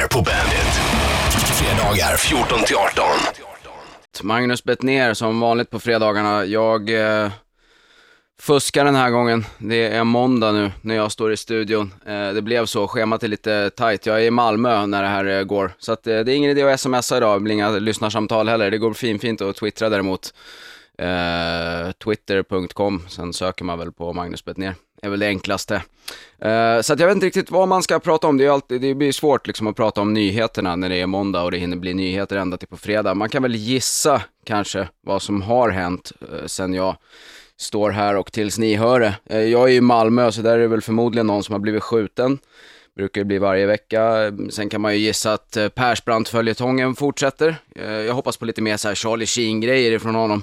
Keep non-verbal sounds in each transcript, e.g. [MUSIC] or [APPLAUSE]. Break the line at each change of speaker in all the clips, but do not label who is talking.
Bettner på Bandit. Fredagar 14 till 18.
Magnus Bettner som vanligt på fredagarna. Jag eh, fuskar den här gången. Det är måndag nu när jag står i studion. Eh, det blev så, schemat är lite tight. Jag är i Malmö när det här eh, går. Så att, eh, det är ingen idé att smsa idag, det blir inga lyssnarsamtal heller. Det går fin, fint att twittra däremot. Eh, Twitter.com, sen söker man väl på Magnus Bettner är väl det enklaste. Uh, så att jag vet inte riktigt vad man ska prata om. Det, är alltid, det blir svårt liksom att prata om nyheterna när det är måndag och det hinner bli nyheter ända till på fredag. Man kan väl gissa kanske vad som har hänt uh, sen jag står här och tills ni hör det. Uh, jag är i Malmö så där är det väl förmodligen någon som har blivit skjuten. Brukar det bli varje vecka. Sen kan man ju gissa att Persbrandt-följetongen fortsätter. Jag hoppas på lite mer så här Charlie Sheen-grejer ifrån honom.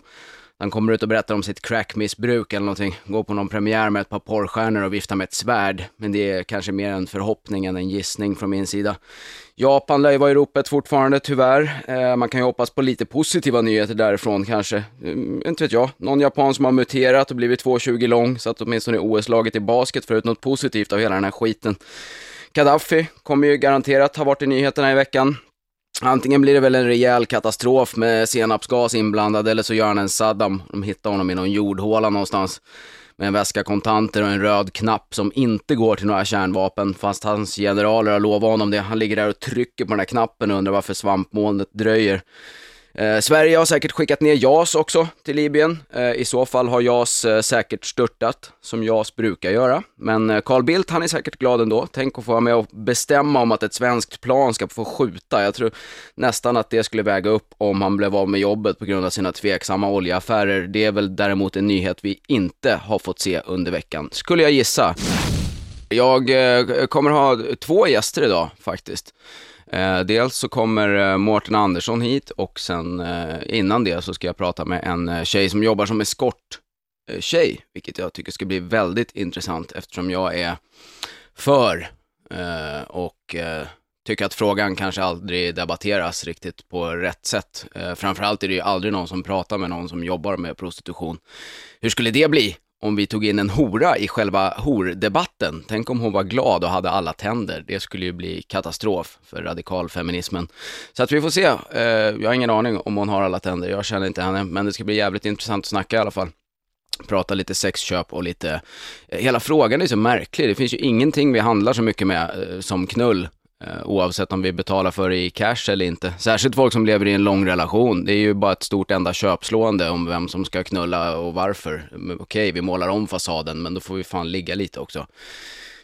Han kommer ut och berättar om sitt crackmissbruk eller någonting. Går på någon premiär med ett par porrstjärnor och viftar med ett svärd. Men det är kanske mer en förhoppning än en gissning från min sida. Japan lär ju vara i ropet fortfarande, tyvärr. Eh, man kan ju hoppas på lite positiva nyheter därifrån kanske. Mm, inte vet jag. Någon japan som har muterat och blivit 2,20 lång, så att åtminstone OS-laget i basket får ut något positivt av hela den här skiten. Gaddafi kommer ju garanterat ha varit i nyheterna i veckan. Antingen blir det väl en rejäl katastrof med senapsgas inblandad eller så gör han en Saddam. De hittar honom i någon jordhåla någonstans med en väska kontanter och en röd knapp som inte går till några kärnvapen fast hans generaler har lovat honom det. Han ligger där och trycker på den här knappen och undrar varför svampmolnet dröjer. Eh, Sverige har säkert skickat ner JAS också till Libyen. Eh, I så fall har JAS eh, säkert störtat, som JAS brukar göra. Men eh, Carl Bildt, han är säkert glad ändå. Tänk att få vara med och bestämma om att ett svenskt plan ska få skjuta. Jag tror nästan att det skulle väga upp om han blev av med jobbet på grund av sina tveksamma oljeaffärer. Det är väl däremot en nyhet vi inte har fått se under veckan, skulle jag gissa. Jag eh, kommer ha två gäster idag faktiskt. Eh, dels så kommer eh, Mårten Andersson hit och sen eh, innan det så ska jag prata med en eh, tjej som jobbar som eskorttjej, vilket jag tycker ska bli väldigt intressant eftersom jag är för eh, och eh, tycker att frågan kanske aldrig debatteras riktigt på rätt sätt. Eh, framförallt är det ju aldrig någon som pratar med någon som jobbar med prostitution. Hur skulle det bli om vi tog in en hora i själva hordebatten. Tänk om hon var glad och hade alla tänder. Det skulle ju bli katastrof för radikalfeminismen. Så att vi får se. Eh, jag har ingen aning om hon har alla tänder. Jag känner inte henne, men det ska bli jävligt intressant att snacka i alla fall. Prata lite sexköp och lite... Eh, hela frågan är så märklig. Det finns ju ingenting vi handlar så mycket med eh, som knull. Eh, oavsett om vi betalar för det i cash eller inte. Särskilt folk som lever i en lång relation. Det är ju bara ett stort enda köpslående om vem som ska knulla och varför. Men Okej, vi målar om fasaden, men då får vi fan ligga lite också.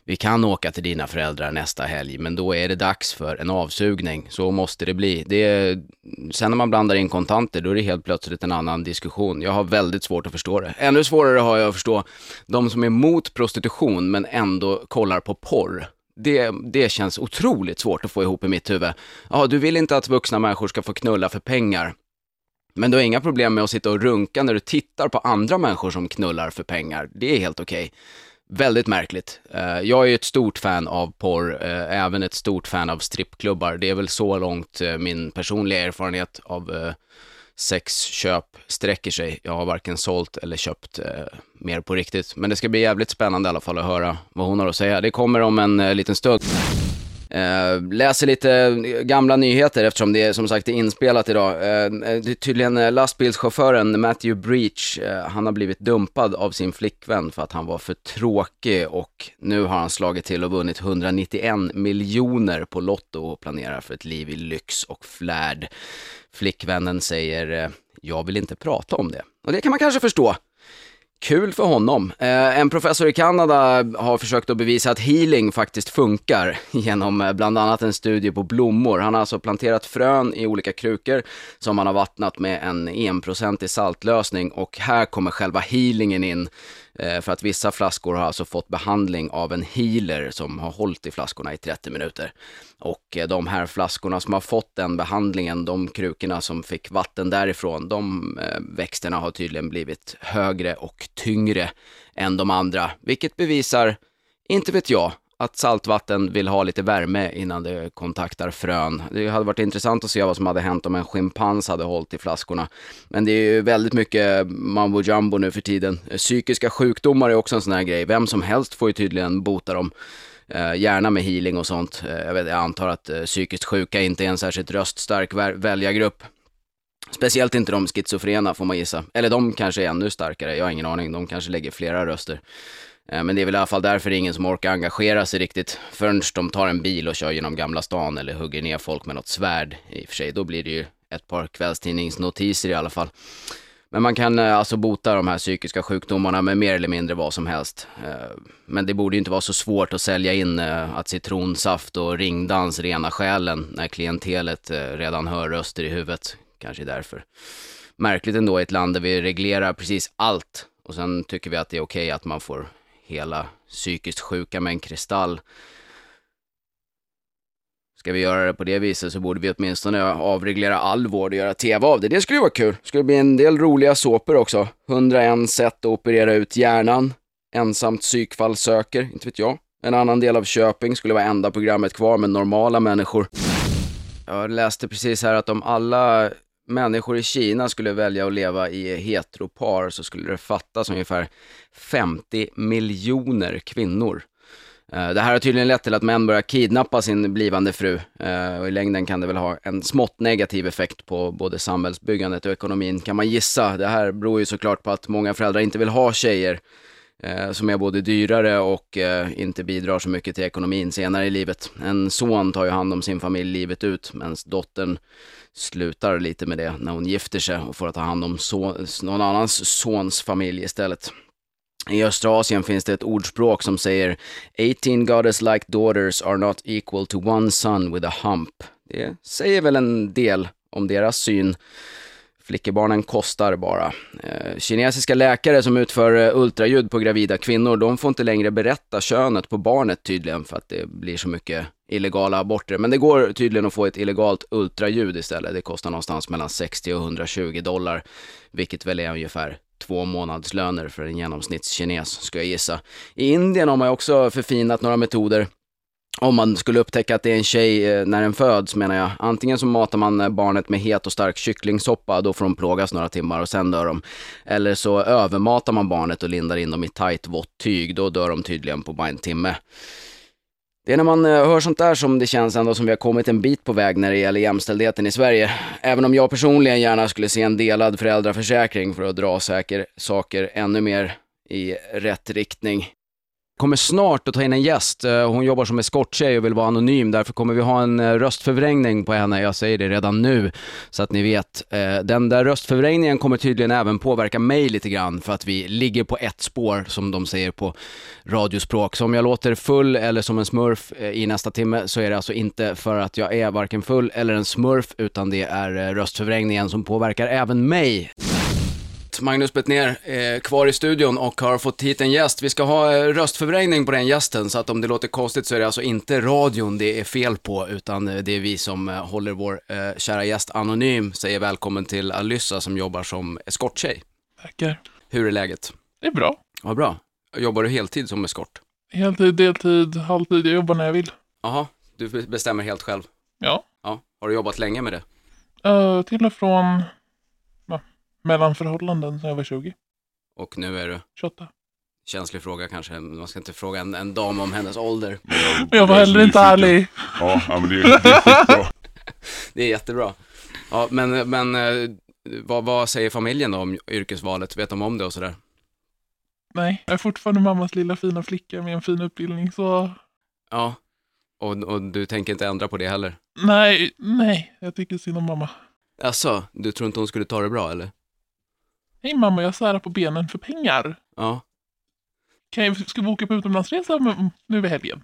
Vi kan åka till dina föräldrar nästa helg, men då är det dags för en avsugning. Så måste det bli. Det är, sen när man blandar in kontanter, då är det helt plötsligt en annan diskussion. Jag har väldigt svårt att förstå det. Ännu svårare har jag att förstå de som är emot prostitution, men ändå kollar på porr. Det, det känns otroligt svårt att få ihop i mitt huvud. Ja, du vill inte att vuxna människor ska få knulla för pengar. Men du har inga problem med att sitta och runka när du tittar på andra människor som knullar för pengar. Det är helt okej. Väldigt märkligt. Eh, jag är ju ett stort fan av porr, eh, även ett stort fan av strippklubbar. Det är väl så långt eh, min personliga erfarenhet av sexköp sträcker sig. Jag har varken sålt eller köpt eh, mer på riktigt. Men det ska bli jävligt spännande i alla fall att höra vad hon har att säga. Det kommer om en eh, liten stund. Eh, läser lite gamla nyheter eftersom det är som sagt är inspelat idag. Eh, det är tydligen eh, lastbilschauffören Matthew Breach, eh, han har blivit dumpad av sin flickvän för att han var för tråkig och nu har han slagit till och vunnit 191 miljoner på Lotto och planerar för ett liv i lyx och flärd. Flickvännen säger, eh, jag vill inte prata om det. Och det kan man kanske förstå. Kul för honom. Eh, en professor i Kanada har försökt att bevisa att healing faktiskt funkar [LAUGHS] genom eh, bland annat en studie på blommor. Han har alltså planterat frön i olika krukor som han har vattnat med en enprocentig saltlösning och här kommer själva healingen in. Eh, för att vissa flaskor har alltså fått behandling av en healer som har hållit i flaskorna i 30 minuter. Och eh, de här flaskorna som har fått den behandlingen, de krukorna som fick vatten därifrån, de eh, växterna har tydligen blivit högre och tyngre än de andra, vilket bevisar, inte vet jag, att saltvatten vill ha lite värme innan det kontaktar frön. Det hade varit intressant att se vad som hade hänt om en schimpans hade hållit i flaskorna. Men det är ju väldigt mycket mambo jumbo nu för tiden. Psykiska sjukdomar är också en sån här grej. Vem som helst får ju tydligen bota dem. Eh, gärna med healing och sånt. Eh, jag, vet, jag antar att eh, psykiskt sjuka inte är en särskilt röststark väljargrupp. Speciellt inte de schizofrena får man gissa. Eller de kanske är ännu starkare, jag har ingen aning. De kanske lägger flera röster. Eh, men det är väl i alla fall därför ingen som orkar engagera sig riktigt förrän de tar en bil och kör genom Gamla stan eller hugger ner folk med något svärd. I och för sig, då blir det ju ett par kvällstidningsnotiser i alla fall. Men man kan eh, alltså bota de här psykiska sjukdomarna med mer eller mindre vad som helst. Eh, men det borde ju inte vara så svårt att sälja in att citronsaft och ringdans rena själen när klientelet redan hör röster i huvudet. Kanske därför. Märkligt ändå i ett land där vi reglerar precis allt och sen tycker vi att det är okej att man får hela psykiskt sjuka med en kristall. Ska vi göra det på det viset så borde vi åtminstone avreglera all vård och göra tv av det. Det skulle ju vara kul. Det skulle bli en del roliga såpor också. 101 sätt att operera ut hjärnan. Ensamt psykfall söker, inte vet jag. En annan del av Köping skulle vara enda programmet kvar med normala människor. Jag läste precis här att om alla människor i Kina skulle välja att leva i heteropar så skulle det fattas ungefär 50 miljoner kvinnor. Eh, det här har tydligen lett till att män börjar kidnappa sin blivande fru eh, och i längden kan det väl ha en smått negativ effekt på både samhällsbyggandet och ekonomin kan man gissa. Det här beror ju såklart på att många föräldrar inte vill ha tjejer eh, som är både dyrare och inte bidrar så mycket till ekonomin senare i livet. En son tar ju hand om sin familj livet ut medan dottern slutar lite med det när hon gifter sig och får ta hand om son, någon annans sons familj istället. I östra Asien finns det ett ordspråk som säger 18 goddess like daughters are not equal to one son with a hump. Det säger väl en del om deras syn. Flickebarnen kostar bara. Eh, kinesiska läkare som utför eh, ultraljud på gravida kvinnor, de får inte längre berätta könet på barnet tydligen för att det blir så mycket illegala aborter. Men det går tydligen att få ett illegalt ultraljud istället. Det kostar någonstans mellan 60 och 120 dollar, vilket väl är ungefär två månadslöner för en genomsnittskines, ska jag gissa. I Indien har man ju också förfinat några metoder. Om man skulle upptäcka att det är en tjej eh, när den föds menar jag. Antingen så matar man eh, barnet med het och stark kycklingsoppa, då får de plågas några timmar och sen dör de. Eller så övermatar man barnet och lindar in dem i tajt vått tyg, då dör de tydligen på bara en timme. Det är när man eh, hör sånt där som det känns ändå som vi har kommit en bit på väg när det gäller jämställdheten i Sverige. Även om jag personligen gärna skulle se en delad föräldraförsäkring för att dra säker saker ännu mer i rätt riktning. Kommer snart att ta in en gäst. Eh, hon jobbar som eskorttjej och vill vara anonym. Därför kommer vi ha en eh, röstförvrängning på henne. Jag säger det redan nu så att ni vet. Eh, den där röstförvrängningen kommer tydligen även påverka mig lite grann för att vi ligger på ett spår som de säger på radiospråk. Så om jag låter full eller som en smurf i nästa timme så är det alltså inte för att jag är varken full eller en smurf utan det är röstförvrängningen som påverkar även mig. Magnus Bettner är kvar i studion och har fått hit en gäst. Vi ska ha eh, röstförvrängning på den gästen, så att om det låter konstigt så är det alltså inte radion det är fel på, utan eh, det är vi som eh, håller vår eh, kära gäst anonym, säger välkommen till Alyssa som jobbar som eskorttjej.
Tackar.
Hur är läget?
Det är bra.
Vad bra. Jobbar du heltid som eskort?
Heltid, deltid, halvtid. Jag jobbar när jag vill.
Jaha, du be- bestämmer helt själv.
Ja.
Ja. Har du jobbat länge med det?
Uh, till och från mellanförhållanden sedan jag var 20.
Och nu är du,
28.
känslig fråga kanske, man ska inte fråga en, en dam om hennes ålder.
Men jag var heller inte ärlig.
Ja, ja, men det, det är skitbra. [LAUGHS]
Det är jättebra. Ja, men, men eh, vad, vad säger familjen då om yrkesvalet? Vet de om det och sådär?
Nej, jag är fortfarande mammas lilla fina flicka med en fin utbildning. Så
Ja. Och, och du tänker inte ändra på det heller?
nej, nej. Jag tycker synd om mamma.
Alltså, du tror inte hon skulle ta det bra eller?
Hej mamma, jag särar på benen för pengar.
Ja.
Kan jag, ska vi åka på utomlandsresa nu i helgen?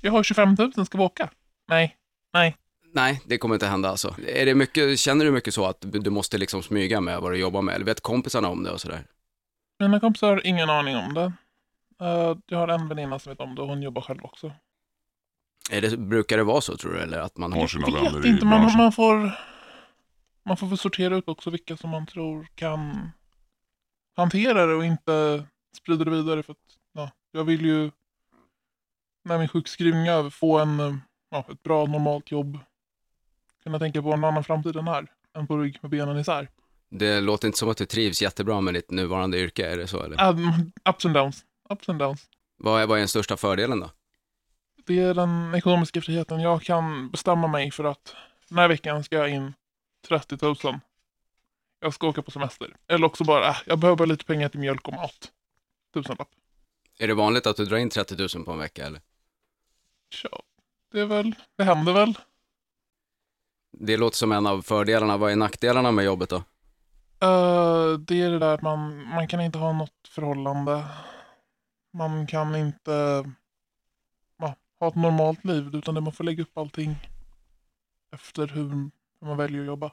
Jag har 25 000, ska vi åka? Nej, nej.
Nej, det kommer inte hända alltså. Är det mycket, känner du mycket så att du måste liksom smyga med vad du jobbar med? Eller vet kompisarna om det och sådär?
Mina kompisar har ingen aning om det. Eh, jag har en väninna som vet om det och hon jobbar själv också.
Är det, brukar det vara så tror du? Eller att man
Har sina vänner i
inte, man,
branschen.
man får man får väl sortera ut också vilka som man tror kan hantera det och inte sprida det vidare. För att, ja, jag vill ju när min sjukskrivning är över få en, eh, ja, ett bra normalt jobb. Kunna tänka på en annan framtid än här. Än på rygg med benen isär.
Det låter inte som att du trivs jättebra med ditt nuvarande yrke, är det så eller?
Um, ups and downs. Ups and downs.
Vad är, vad är den största fördelen då?
det är den ekonomiska friheten. Jag kan bestämma mig för att den här veckan ska jag in 30 000. Jag ska åka på semester. Eller också bara, äh, jag behöver lite pengar till mjölk och mat. Tusenlapp.
Är det vanligt att du drar in 30 000 på en vecka eller?
Tja, det är väl, det händer väl.
Det låter som en av fördelarna. Vad är nackdelarna med jobbet då?
Eh, det är det där att man, man kan inte ha något förhållande. Man kan inte ja, ha ett normalt liv utan det man får lägga upp allting efter hur, hur man väljer att jobba.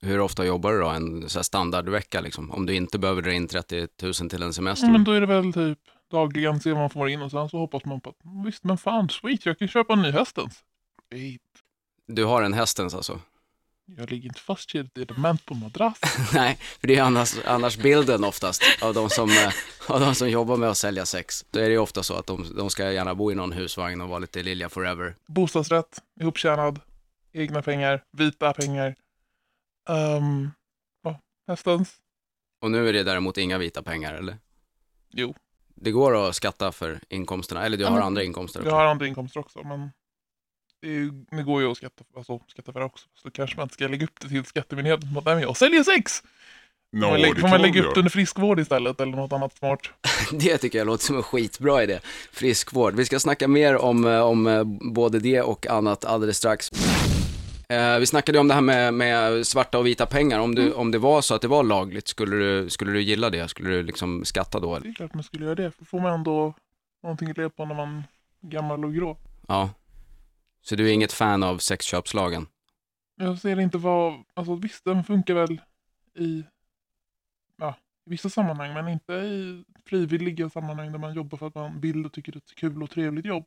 Hur ofta jobbar du då? En så standardvecka liksom? Om du inte behöver dra in 30 000 till en semester?
Ja, men då är det väl typ dagligen se vad man får in och sen så hoppas man på att visst men fan sweet jag kan köpa en ny hästens. Wait.
Du har en hästens alltså?
Jag ligger inte fastkedjad i ett dement på madrass. [LAUGHS]
Nej, för det är annars, annars bilden oftast av de, som, eh, av de som jobbar med att sälja sex. Då är det ju ofta så att de, de ska gärna bo i någon husvagn och vara lite Lilja forever.
Bostadsrätt, ihoptjänad, egna pengar, vita pengar. Um, ja, hästens.
Och nu är det däremot inga vita pengar, eller?
Jo,
Det går att skatta för inkomsterna, eller du har
men
andra inkomster också.
jag har andra inkomster också men det, ju- det går ju att skatta, alltså, skatta för det också. Så kanske man inte ska lägga upp det till Skattemyndigheten. som att, Nej, jag säljer sex!
No,
Får man, lägga,
det
får
kan
man lägga upp det under friskvård istället eller något annat smart? [LAUGHS]
Det tycker jag låter som en skitbra idé. Friskvård. Vi ska snacka mer om, eh, om eh, både det och annat alldeles strax. Eh, vi snackade om det här med, med svarta och vita pengar. Om, du, om det var så att det var lagligt, skulle du, skulle du gilla det? Skulle du liksom skatta då?
Det är klart man skulle göra det. För får man ändå någonting att leva på när man är gammal och grå.
Ja. Så du är inget fan av sexköpslagen?
Jag ser inte vad, alltså visst den funkar väl i, ja, i vissa sammanhang men inte i frivilliga sammanhang där man jobbar för att man vill och tycker det är ett kul och trevligt jobb.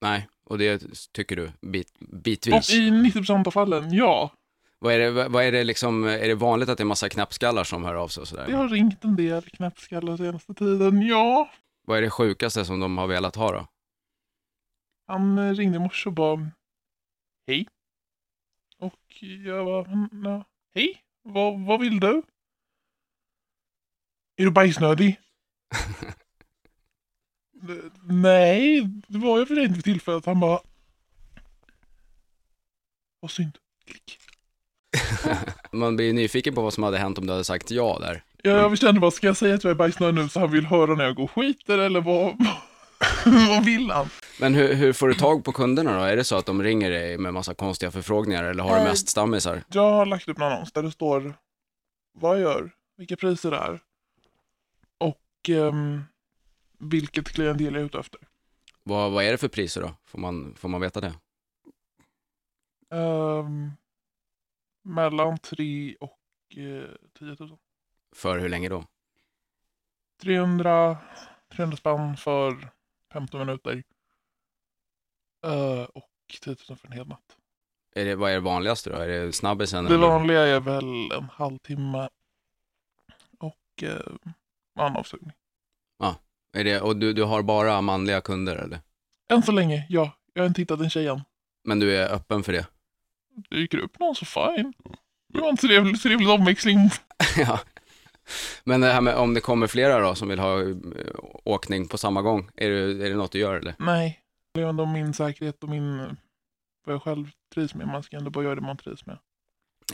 Nej, och det tycker du bit,
Och
bitvis.
i 90% av fallen, ja.
Vad är det, vad är det liksom, är det vanligt att det är massa knappskallar som hör av sig och sådär?
Det har ringt en del knäppskallar senaste tiden, ja.
Vad är det sjukaste som de har velat ha då?
Han eh, ringde i morse och bara Hej. Och jag var ja, Hej, vad, vad vill du? Är du bajsnödig? [LAUGHS] "Eh, Nej, det var jag för inte vid tillfället. Han bara Vad synd. Klick. [LAUGHS]
Man blir nyfiken på vad som hade hänt om du hade sagt ja där.
Ja, jag kände bara, ska jag säga att jag är bajsnödig nu så han vill höra när jag går och skiter eller vad, [LAUGHS] vad vill han?
Men hur, hur får du tag på kunderna då? Är det så att de ringer dig med massa konstiga förfrågningar eller har du
Nej.
mest stammisar?
Jag har lagt upp en annons där det står vad jag gör, vilka priser det är och ehm, vilket klientel jag är ute efter.
Vad, vad är det för priser då? Får man, får man veta det?
Ehm, mellan 3 och eh, 10 000.
För hur länge då?
300, 300 spänn för 15 minuter. Eh, och 10 000 för en hel natt.
Är det, vad är det vanligaste då? Är det snabbisen?
Det
eller?
vanliga är väl en halvtimme och eh, en avsugning.
Är det, och du, du har bara manliga kunder eller?
Än så länge, ja. Jag har inte hittat en tjej än.
Men du är öppen för det?
dyker upp någon så fine. Det var en trevlig, trevlig omväxling. [LAUGHS]
ja. Men det här med om det kommer flera då som vill ha eh, åkning på samma gång, är det, är det något du gör eller?
Nej, det är ändå min säkerhet och min, vad jag själv trivs med. Man ska ändå bara göra det man trivs med.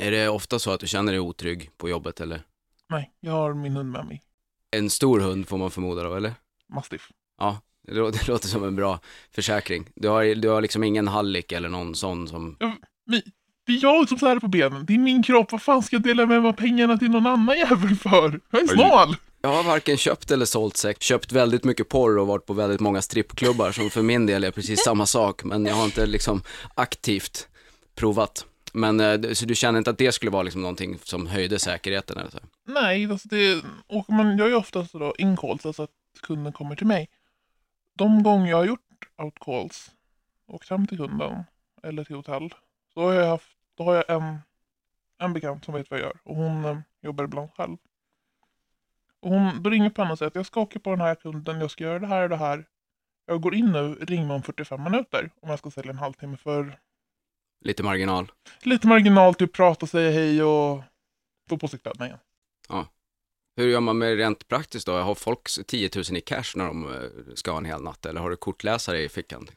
Är det ofta så att du känner dig otrygg på jobbet eller?
Nej, jag har min hund med mig.
En stor hund får man förmoda då eller?
Mastiff.
Ja, det låter, [LAUGHS] det låter som en bra försäkring. Du har, du har liksom ingen hallick eller någon sån som...
Det är jag som sär på benen. Det är min kropp. Vad fan ska jag dela med mig pengarna till någon annan jävel för? Jag är smal.
Jag har varken köpt eller sålt sex. Köpt väldigt mycket porr och varit på väldigt många strippklubbar som för min del är precis samma sak. Men jag har inte liksom aktivt provat. Men eh, så du känner inte att det skulle vara liksom någonting som höjde säkerheten eller så?
Nej, alltså det, åker man, jag är ju oftast då in-calls, alltså att kunden kommer till mig. De gånger jag har gjort out-calls, åkt hem till kunden eller till hotell, så har jag haft, då har jag en, en bekant som vet vad jag gör och hon eh, jobbar ibland själv. Och hon, då ringer på henne och säger att jag ska åka på den här kunden, jag ska göra det här och det här. Jag går in nu, ring mig om 45 minuter om jag ska sälja en halvtimme för
Lite marginal.
lite marginal, typ prata, säga hej och få på sig kläderna igen.
Hur gör man med rent praktiskt då? Har folk 10 000 i cash när de eh, ska ha en hel natt? Eller har du kortläsare i fickan?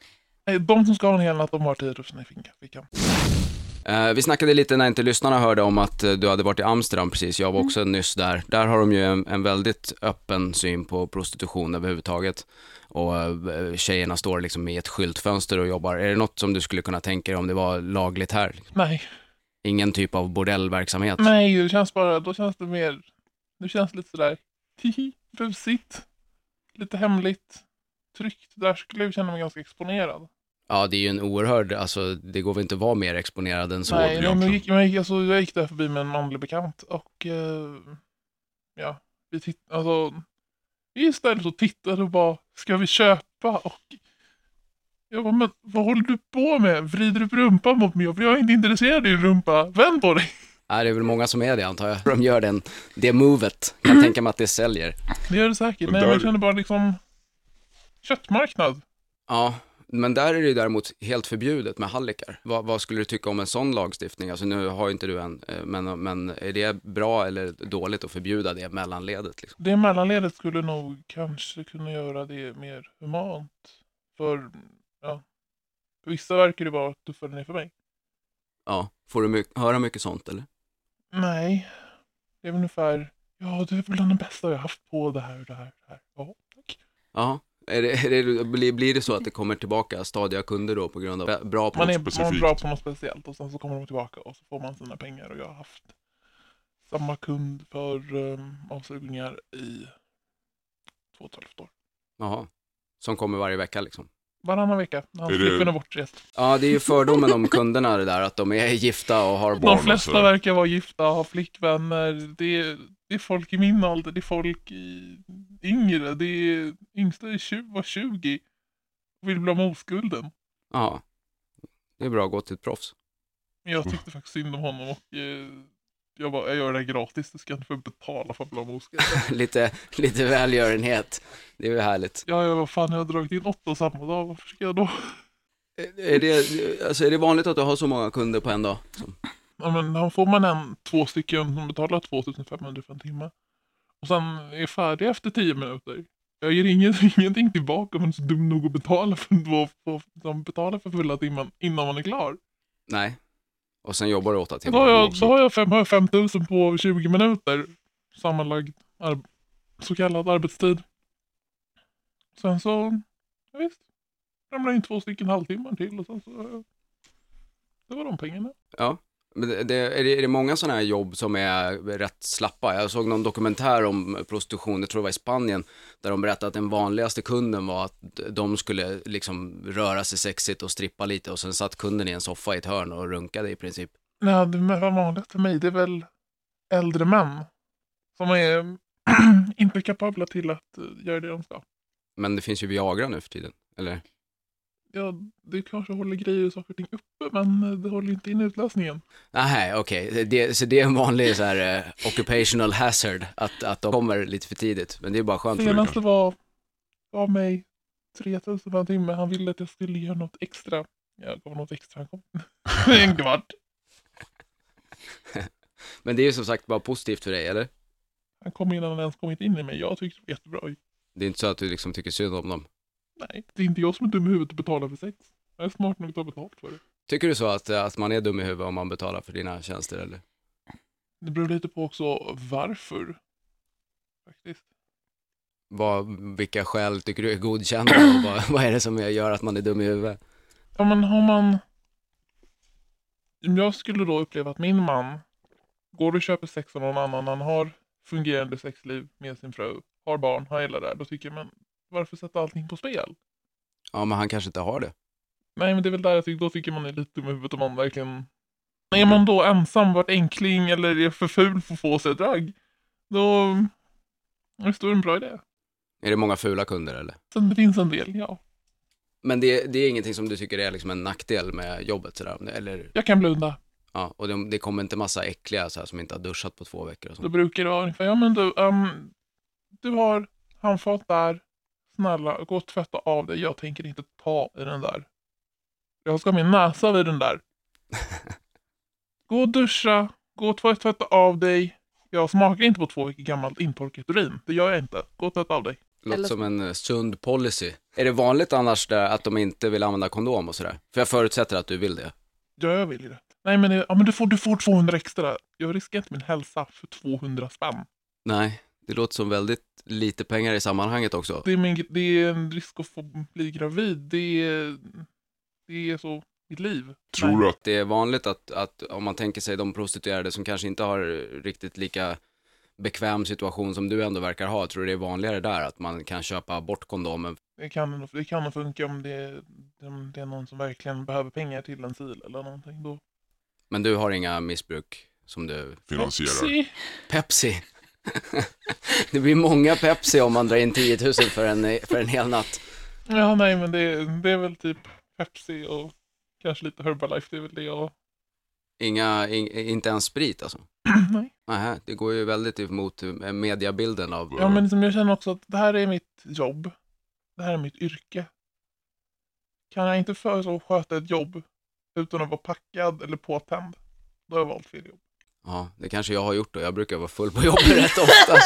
De som ska ha en hel natt, de har 10 000 i fickan.
Eh, vi snackade lite när inte lyssnarna hörde om att eh, du hade varit i Amsterdam precis. Jag var också nyss där. Där har de ju en, en väldigt öppen syn på prostitution överhuvudtaget. Och tjejerna står liksom i ett skyltfönster och jobbar. Är det något som du skulle kunna tänka dig om det var lagligt här?
Nej,
Ingen typ av bordellverksamhet?
nej, det känns bara, då känns det mer, det känns lite sådär, hihi, busigt, lite hemligt, tryggt. Där skulle jag känna mig ganska exponerad.
Ja, det är ju en oerhörd, alltså det går väl inte att vara mer exponerad än så.
nej, men jag gick, jag, gick, alltså, jag gick där förbi med en manlig bekant och eh, ja, vi tittade, alltså, vi istället och tittade och bara, ska vi köpa? Och jag bara, men vad håller du på med? Vrider du upp rumpan mot mig? Jag är inte intresserad i din rumpa. Vänd på dig!
Nej, det är väl många som är det antar jag. [LAUGHS] De gör den, det movet. Kan tänka mig att det säljer.
Det gör det säkert. Nej, men jag känner bara liksom köttmarknad.
Ja, men där är det ju däremot helt förbjudet med hallickar. Vad, vad skulle du tycka om en sån lagstiftning? Alltså nu har ju inte du en, eh, men, men är det bra eller dåligt att förbjuda det mellanledet? Liksom?
Det mellanledet skulle nog kanske kunna göra det mer humant. För, ja, för vissa verkar det vara tuffare än för mig.
Ja, får du my- höra mycket sånt eller?
Nej, det är väl ungefär, ja du är bland de bästa jag har haft på det här och det här. Det här. Ja, tack.
Ja, är det, är det, blir, blir det så att det kommer tillbaka stadiga kunder då på grund av bra på
Man är,
något
man är
specifikt.
bra på något speciellt och sen så kommer de tillbaka och så får man sina pengar och jag har haft samma kund för um, avsugningar i två och ett halvt år.
Jaha, som kommer varje vecka liksom?
Varannan vecka. Hans
Är
flickvän är bortrest.
Ja, det är ju fördomen om kunderna det där, att de är gifta och har
De
barn.
flesta
alltså.
verkar vara gifta, ha flickvänner. Det är, det är folk i min ålder, det är folk i yngre. Det är yngsta är 20, var 20 och vill bli av med oskulden.
Ja, det är bra att gå till ett proffs.
Men jag tyckte faktiskt synd om honom och eh, jag bara, jag gör det här gratis, du ska inte få betala för oskulden. [LAUGHS]
lite, lite välgörenhet. Det är ju härligt.
Ja, jag vad fan, jag har dragit in åtta samma dag, varför ska jag då?
Är det, alltså är det vanligt att du har så många kunder på en dag? Som-
Ja, men här får man en, två stycken som betalar 2500 för en timme. Och sen är färdig efter 10 minuter. Jag ger ingen, [LAUGHS] ingenting tillbaka om man är så dum nog att betala för, två, de betalar för fulla timmen innan man är klar.
Nej. Och sen jobbar du åtta
Då
timmar.
har jag,
också.
då har jag, fem, har jag 5000 på 20 minuter sammanlagd så kallad arbetstid. Sen så, ja, visst, ramlar in två stycken halvtimmar till och sen så, det var de pengarna.
Ja. Men det, är, det, är det många sådana här jobb som är rätt slappa? Jag såg någon dokumentär om prostitution, jag tror det var i Spanien, där de berättade att den vanligaste kunden var att de skulle liksom röra sig sexigt och strippa lite och sen satt kunden i en soffa i ett hörn och runkade i princip.
Nej, det var vanligt för mig, det är väl äldre män som är [CLEARS THROAT] inte kapabla till att eh, göra det de ska.
Men det finns ju Viagra nu för tiden, eller?
Ja, det kanske håller grejer och saker och ting uppe, men eh, det håller inte in utlösningen.
Nej, okej. Det, så det är en vanlig så här, eh, occupational hazard, att, att de kommer lite för tidigt. Men det är bara skönt för dig.
Senaste var, gav mig 3000 per timme. Han ville att jag skulle göra något extra. Jag gav något extra. Han kom [LAUGHS] en kvart. [LAUGHS]
Men det är ju som sagt bara positivt för dig, eller?
Han kom innan han ens kommit in i mig. Jag tyckte det var jättebra.
Det är inte så att du liksom tycker synd om dem.
Nej, det är inte jag som är dum i huvudet att betala för sex. Jag är smart nog att ta betalt för det.
Tycker du så att, att man är dum i huvudet om man betalar för dina tjänster, eller?
Det beror lite på också varför. Faktiskt.
Vad, vilka skäl tycker du är godkända och vad, vad är det som gör att man är dum i huvudet?
Ja men har man... Om jag skulle då uppleva att min man går och köper sex av någon annan, han har fungerande sexliv med sin fru, har barn, har hela det där, då tycker jag men varför sätta allting på spel?
Ja, men han kanske inte har det.
Nej men det är väl där jag tycker, då tycker man är lite dum i huvudet om man verkligen... Är man då ensam, varit enkling eller är för ful för att få sig ett ragg, då... Visst, då är det en bra idé.
Är det många fula kunder, eller?
Det finns en del, ja.
Men det, det är ingenting som du tycker är liksom en nackdel med jobbet, sådär, eller?
Jag kan blunda.
Ja, och det, det kommer inte massa äckliga så här, som inte har duschat på två veckor och
Då
sånt.
brukar det vara ungefär, ja men du, ehm, du har handfat där. Snälla, gå och tvätta av dig. Jag tänker inte ta i den där. Jag ska ha min näsa vid den där. [LAUGHS] Gå och duscha, gå och tvätta, av dig. Jag smakar inte på två veckor gammalt intorkat urin. Det gör jag inte. Gå och tvätta av dig.
Låter
Eller-
som en eh, sund policy. Är det vanligt annars där att de inte vill använda kondom och sådär? För jag förutsätter att du vill det.
Ja, jag vill ju det. Nej, men, det, ja, men du, får, du får 200 extra. Jag riskerar inte min hälsa för 200 spänn.
Nej, det låter som väldigt lite pengar i sammanhanget också.
Det är, min, det är en risk att få bli gravid. Det är, det är så mitt liv.
Tror du att
Det är vanligt att, att om man tänker sig de prostituerade som kanske inte har riktigt lika bekväm situation som du ändå verkar ha, tror du det är vanligare där att man kan köpa bort kondomen?
Det kan, nog- det kan funka om det, om det är någon som verkligen behöver pengar till en sil eller någonting. Då.
Men du har inga missbruk som du...
finansierar?
Se.
Pepsi! [LAUGHS] det blir många Pepsi om man drar in 10 000 för en, för en hel natt.
Ja, nej, men det, det är väl typ Pepsi och kanske lite Herbalife. Det är väl det jag...
Inga, in, inte ens sprit alltså? [CLEARS THROAT]
nej.
Nähä, det går ju väldigt emot eh, mediabilden av...
Ja, men liksom, jag känner också att det här är mitt jobb. Det här är mitt yrke. Kan jag inte för så sköta ett jobb utan att vara packad eller påtänd, då har jag valt fel jobb.
Ja, det kanske jag har gjort då. Jag brukar vara full på jobbet [LAUGHS] rätt ofta.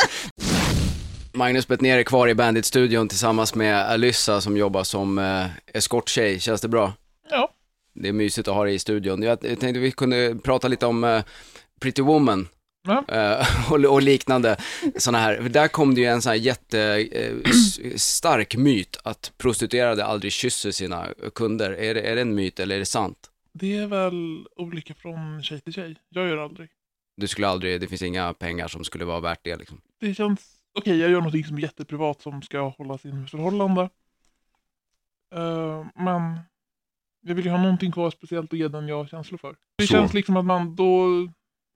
Magnus Bettner är kvar i Bandit-studion tillsammans med Alyssa som jobbar som eh, eskorttjej. Känns det bra?
Ja.
Det är mysigt att ha dig i studion. Jag tänkte vi kunde prata lite om eh, Pretty Woman.
Ja.
eh, [LAUGHS] och, och liknande sådana här. Där kom det ju en sån här jättestark myt att prostituerade aldrig kysser sina kunder. Är det, är det en myt eller är det sant?
Det är väl olika från tjej till tjej. Jag gör aldrig.
Du skulle aldrig, det finns inga pengar som skulle vara värt det liksom.
Det känns... Okej, jag gör någonting som är jätteprivat som ska hållas inom ett förhållande. Eh, men jag vill ju ha någonting kvar speciellt att ge den jag har känslor för. Det
Så.
känns liksom att man då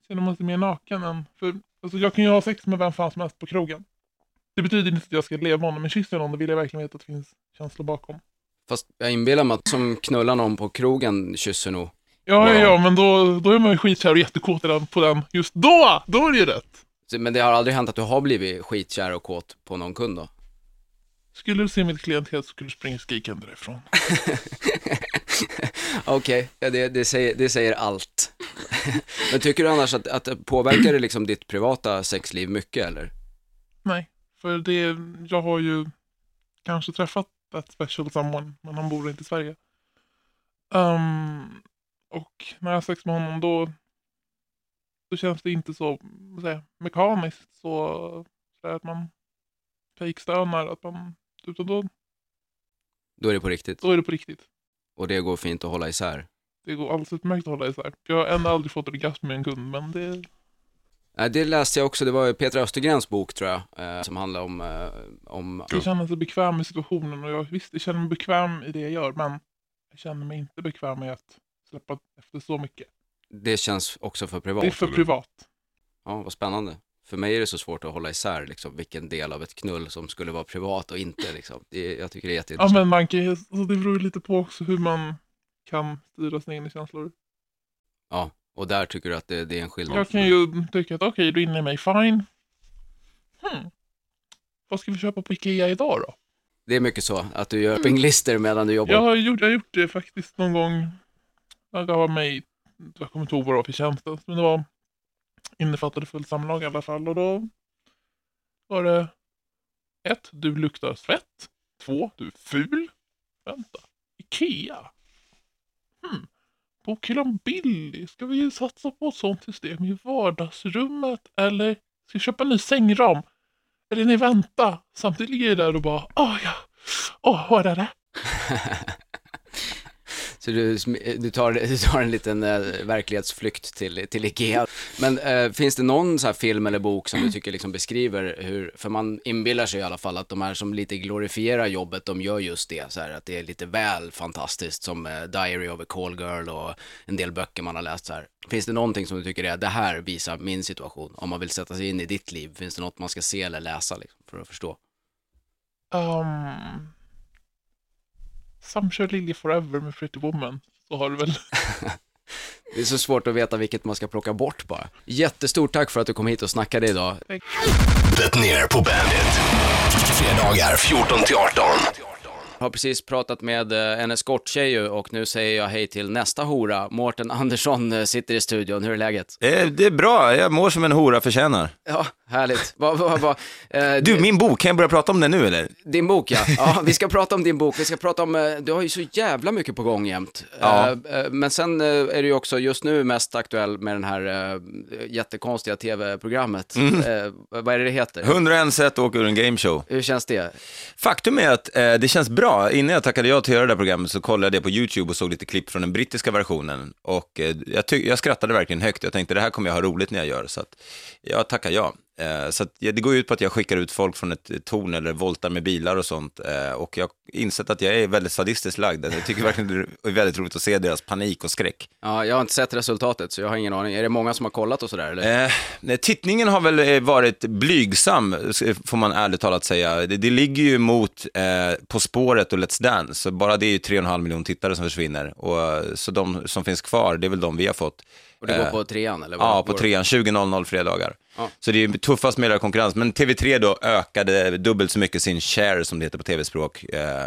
känner man sig mer naken än... För, alltså, jag kan ju ha sex med vem fan som helst på krogen. Det betyder inte att jag ska leva med honom, men kysser jag någon då vill jag verkligen veta att det finns känslor bakom.
Fast jag inbillar mig att som knullar någon på krogen kysser nog.
Ja, ja, ja, men då, då är man ju skitkär och jättekåt på den. Just då! Då är det ju rätt.
Så- Men det har aldrig hänt att du har blivit skitkär och kåt på någon kund då?
Skulle du se mitt klientel så skulle du springa skrikande därifrån. [LAUGHS]
Okej, ja, det, det, säger, det säger allt. [LAUGHS] Men tycker du annars att, att påverkar det liksom ditt privata sexliv mycket eller?
Nej, för det, jag har ju kanske träffat ett special someone, men han bor inte i Sverige. Ehm, och när jag har sex med honom då, då känns det inte så vad säger, mekaniskt, så, så att man fejkstönar, att man, utan då,
Då är det på riktigt.
då är det på riktigt.
Och det går fint att hålla isär.
Det går alldeles utmärkt att hålla isär. Jag har ännu aldrig fått orgasm med en kund, men det,
det läste jag också, det var Peter Östergrens bok tror jag, eh, som handlar om, eh, om
jag känner sig bekväm i situationen och jag, visst, jag känner mig bekväm i det jag gör, men jag känner mig inte bekväm med att släppa efter så mycket.
det känns också för privat.
Det är för
eller?
privat.
Ja, vad spännande. För mig är det så svårt att hålla isär liksom, vilken del av ett knull som skulle vara privat och inte. Liksom. Det, jag tycker det är
Ja,
jätteintressant.
men man kan, alltså, det beror ju lite på också hur man kan styra sina egna känslor.
Ja, och där tycker du att det, det är en skillnad.
Jag kan ju tycka att okej, du är inne i mig, fine. Hmm. Vad ska vi köpa på Ikea idag då?
Det är mycket så, att du gör shoppinglister medan du jobbar.
Jag har gjort, jag har gjort det faktiskt någon gång. Jag gav mig, jag kommer inte ihåg vad det var för tjänst, men det var innefattade fullt samlag i alla fall. Och då var det ett, du luktar svett. Två, du är ful. Vänta, Ikea? Hmm. Bokhyllan Billy, ska vi satsa på ett sånt system i vardagsrummet? Eller ska vi köpa en ny sängram? Eller nej, vänta. Samtidigt ligger jag där och bara, åh ja, åh, vad är det? [LAUGHS]
Så du, du, tar, [LAUGHS] du tar en liten eh, verklighetsflykt till, till Ikea. Men eh, finns det någon så här film eller bok som du tycker liksom beskriver hur, för man inbillar sig i alla fall att de här som lite glorifierar jobbet, de gör just det, så här, att det är lite väl fantastiskt som eh, Diary of a Call Girl och en del böcker man har läst så här. Finns det någonting som du tycker är, det här visar min situation, om man vill sätta sig in i ditt liv, finns det något man ska se eller läsa liksom, för att förstå?
Um, Samkör Lilje Forever med Pretty Woman. Så har du väl. [LAUGHS]
Det är så svårt att veta vilket man ska plocka bort bara. Jättestort tack för att du kom hit och snackade idag.
Det ner på Bandit. Fredagar 14 till 18.
Har precis pratat med eh, en eskorttjej och nu säger jag hej till nästa hora. Mårten Andersson eh, sitter i studion. Hur är läget?
Eh, Det är bra, jag mår som en hora förtjänar.
Ja, härligt. Va, va, va, eh,
Du, min bok, kan jag börja prata om den nu eller?
Din bok ja. [LAUGHS] ja, vi ska prata om din bok. Vi ska prata om, eh, du har ju så jävla mycket på gång jämt.
Ja.
Eh, eh, Men sen eh, är du ju också just nu mest aktuell med den här jättekonstiga tv-programmet.
Mm.
Vad är det det heter?
101 sätt åka ur en gameshow.
Hur känns det?
Faktum är att det känns bra. Innan jag tackade ja till att göra det här programmet så kollade jag det på YouTube och såg lite klipp från den brittiska versionen. Och jag, jag skrattade verkligen högt. Jag tänkte det här kommer jag ha roligt när jag gör. Så att jag tackar ja. Eh, så att, ja, det går ut på att jag skickar ut folk från ett torn eller voltar med bilar och sånt. Eh, och jag insett att jag är väldigt sadistiskt lagd. Jag tycker verkligen det är väldigt roligt att se deras panik och skräck.
Ja, jag har inte sett resultatet så jag har ingen aning. Är det många som har kollat och sådär eller?
Eh, nej, tittningen har väl eh, varit blygsam, får man ärligt talat säga. Det, det ligger ju mot eh, På spåret och Let's Dance, så bara det är ju 3,5 miljoner tittare som försvinner. Och, eh, så de som finns kvar, det är väl de vi har fått.
Och det går
eh,
på trean eller? vad
Ja, på trean, 20.00 fredagar.
Ja.
Så det är tuffast med konkurrens. Men TV3 då ökade dubbelt så mycket sin share, som det heter på tv-språk. Eh,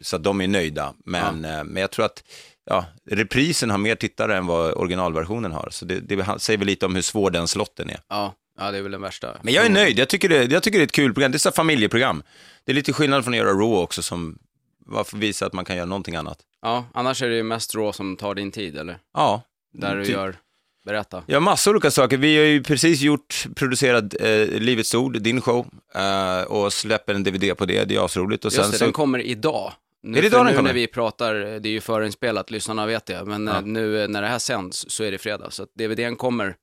så att de är nöjda. Men, eh, men jag tror att ja, reprisen har mer tittare än vad originalversionen har. Så det, det säger väl lite om hur svår den slotten är.
Ja, ja, det är väl den värsta.
Men jag är nöjd, jag tycker det, jag tycker det är ett kul program. Det är så här familjeprogram. Det är lite skillnad från att göra Raw också, som varför visa att man kan göra någonting annat.
Ja, annars är det ju mest Raw som tar din tid eller?
Ja.
Där du
Ty-
gör, berätta.
Ja, massor olika saker. Vi har ju precis gjort, producerat eh, Livets Ord, din show, eh, och släpper en DVD på det. Det är asroligt. Och
Just
sen
det,
så...
den kommer idag. Nu,
Är det idag den kommer?
när vi pratar, det är ju förinspelat, lyssnarna vet det, men
Ja.
eh, nu eh, när det här sänds så är det fredag, så att DVDn kommer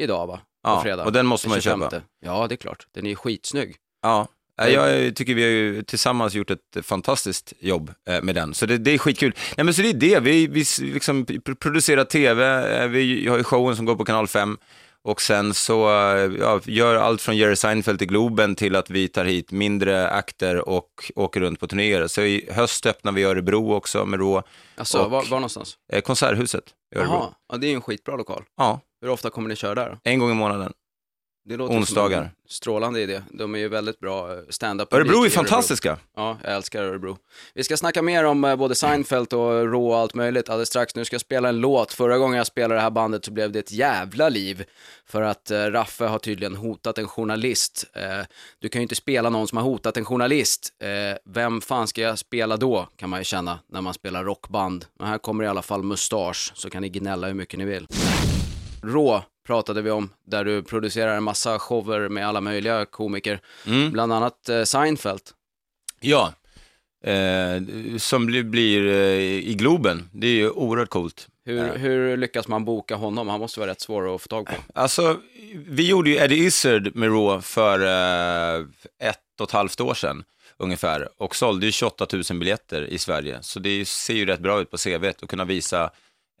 idag va? På
Ja,
fredag.
och den måste man ju
25.
köpa.
Ja, det är klart. Den är ju skitsnygg.
Ja. Ja, Jag tycker vi har ju tillsammans gjort ett fantastiskt jobb eh, med den, så det, det är skitkul. Nej men så det är det, vi, vi liksom pr- producerar tv, eh, vi har ju showen som går på kanal 5 och sen så eh, ja, gör allt från Jerry Seinfeld till Globen till att vi tar hit mindre akter och åker runt på turnéer. Så i höst öppnar vi Örebro också med Rå,
Alltså,
Och-
var, var någonstans?
eh, Konserthuset i Örebro.
Jaha, ja, det är ju en skitbra lokal.
Ja,
Hur ofta kommer ni köra där
en gång i månaden.
Det låter
Onsdagar.
Som en strålande idé. De är ju väldigt bra eh, stand-up.
Örebro är fantastiska.
Ja, jag älskar Örebro. Vi ska snacka mer om eh, både Seinfeld och Raw och allt möjligt alldeles strax. Nu ska jag spela en låt. Förra gången jag spelade det här bandet så blev det ett jävla liv. För att eh, Raffe har tydligen hotat en journalist. Eh, du kan ju inte spela någon som har hotat en journalist. Eh, vem fan ska jag spela då, kan man ju känna, när man spelar rockband. Men här kommer i alla fall Mustasch, så kan ni gnälla hur mycket ni vill. Raw pratade vi om, där du producerar en massa shower med alla möjliga komiker.
Mm.
Bland annat eh, Seinfeld.
Ja, eh, som blir, blir eh, i Globen. Det är ju oerhört coolt.
Hur, hur lyckas man boka honom? Han måste vara rätt svår att få tag på.
Alltså, vi gjorde ju Eddie Izzard med Raw för eh, ett och ett halvt år sedan ungefär och sålde ju 28 000 biljetter i Sverige. Så det ser ju rätt bra ut på CVt att kunna visa eh,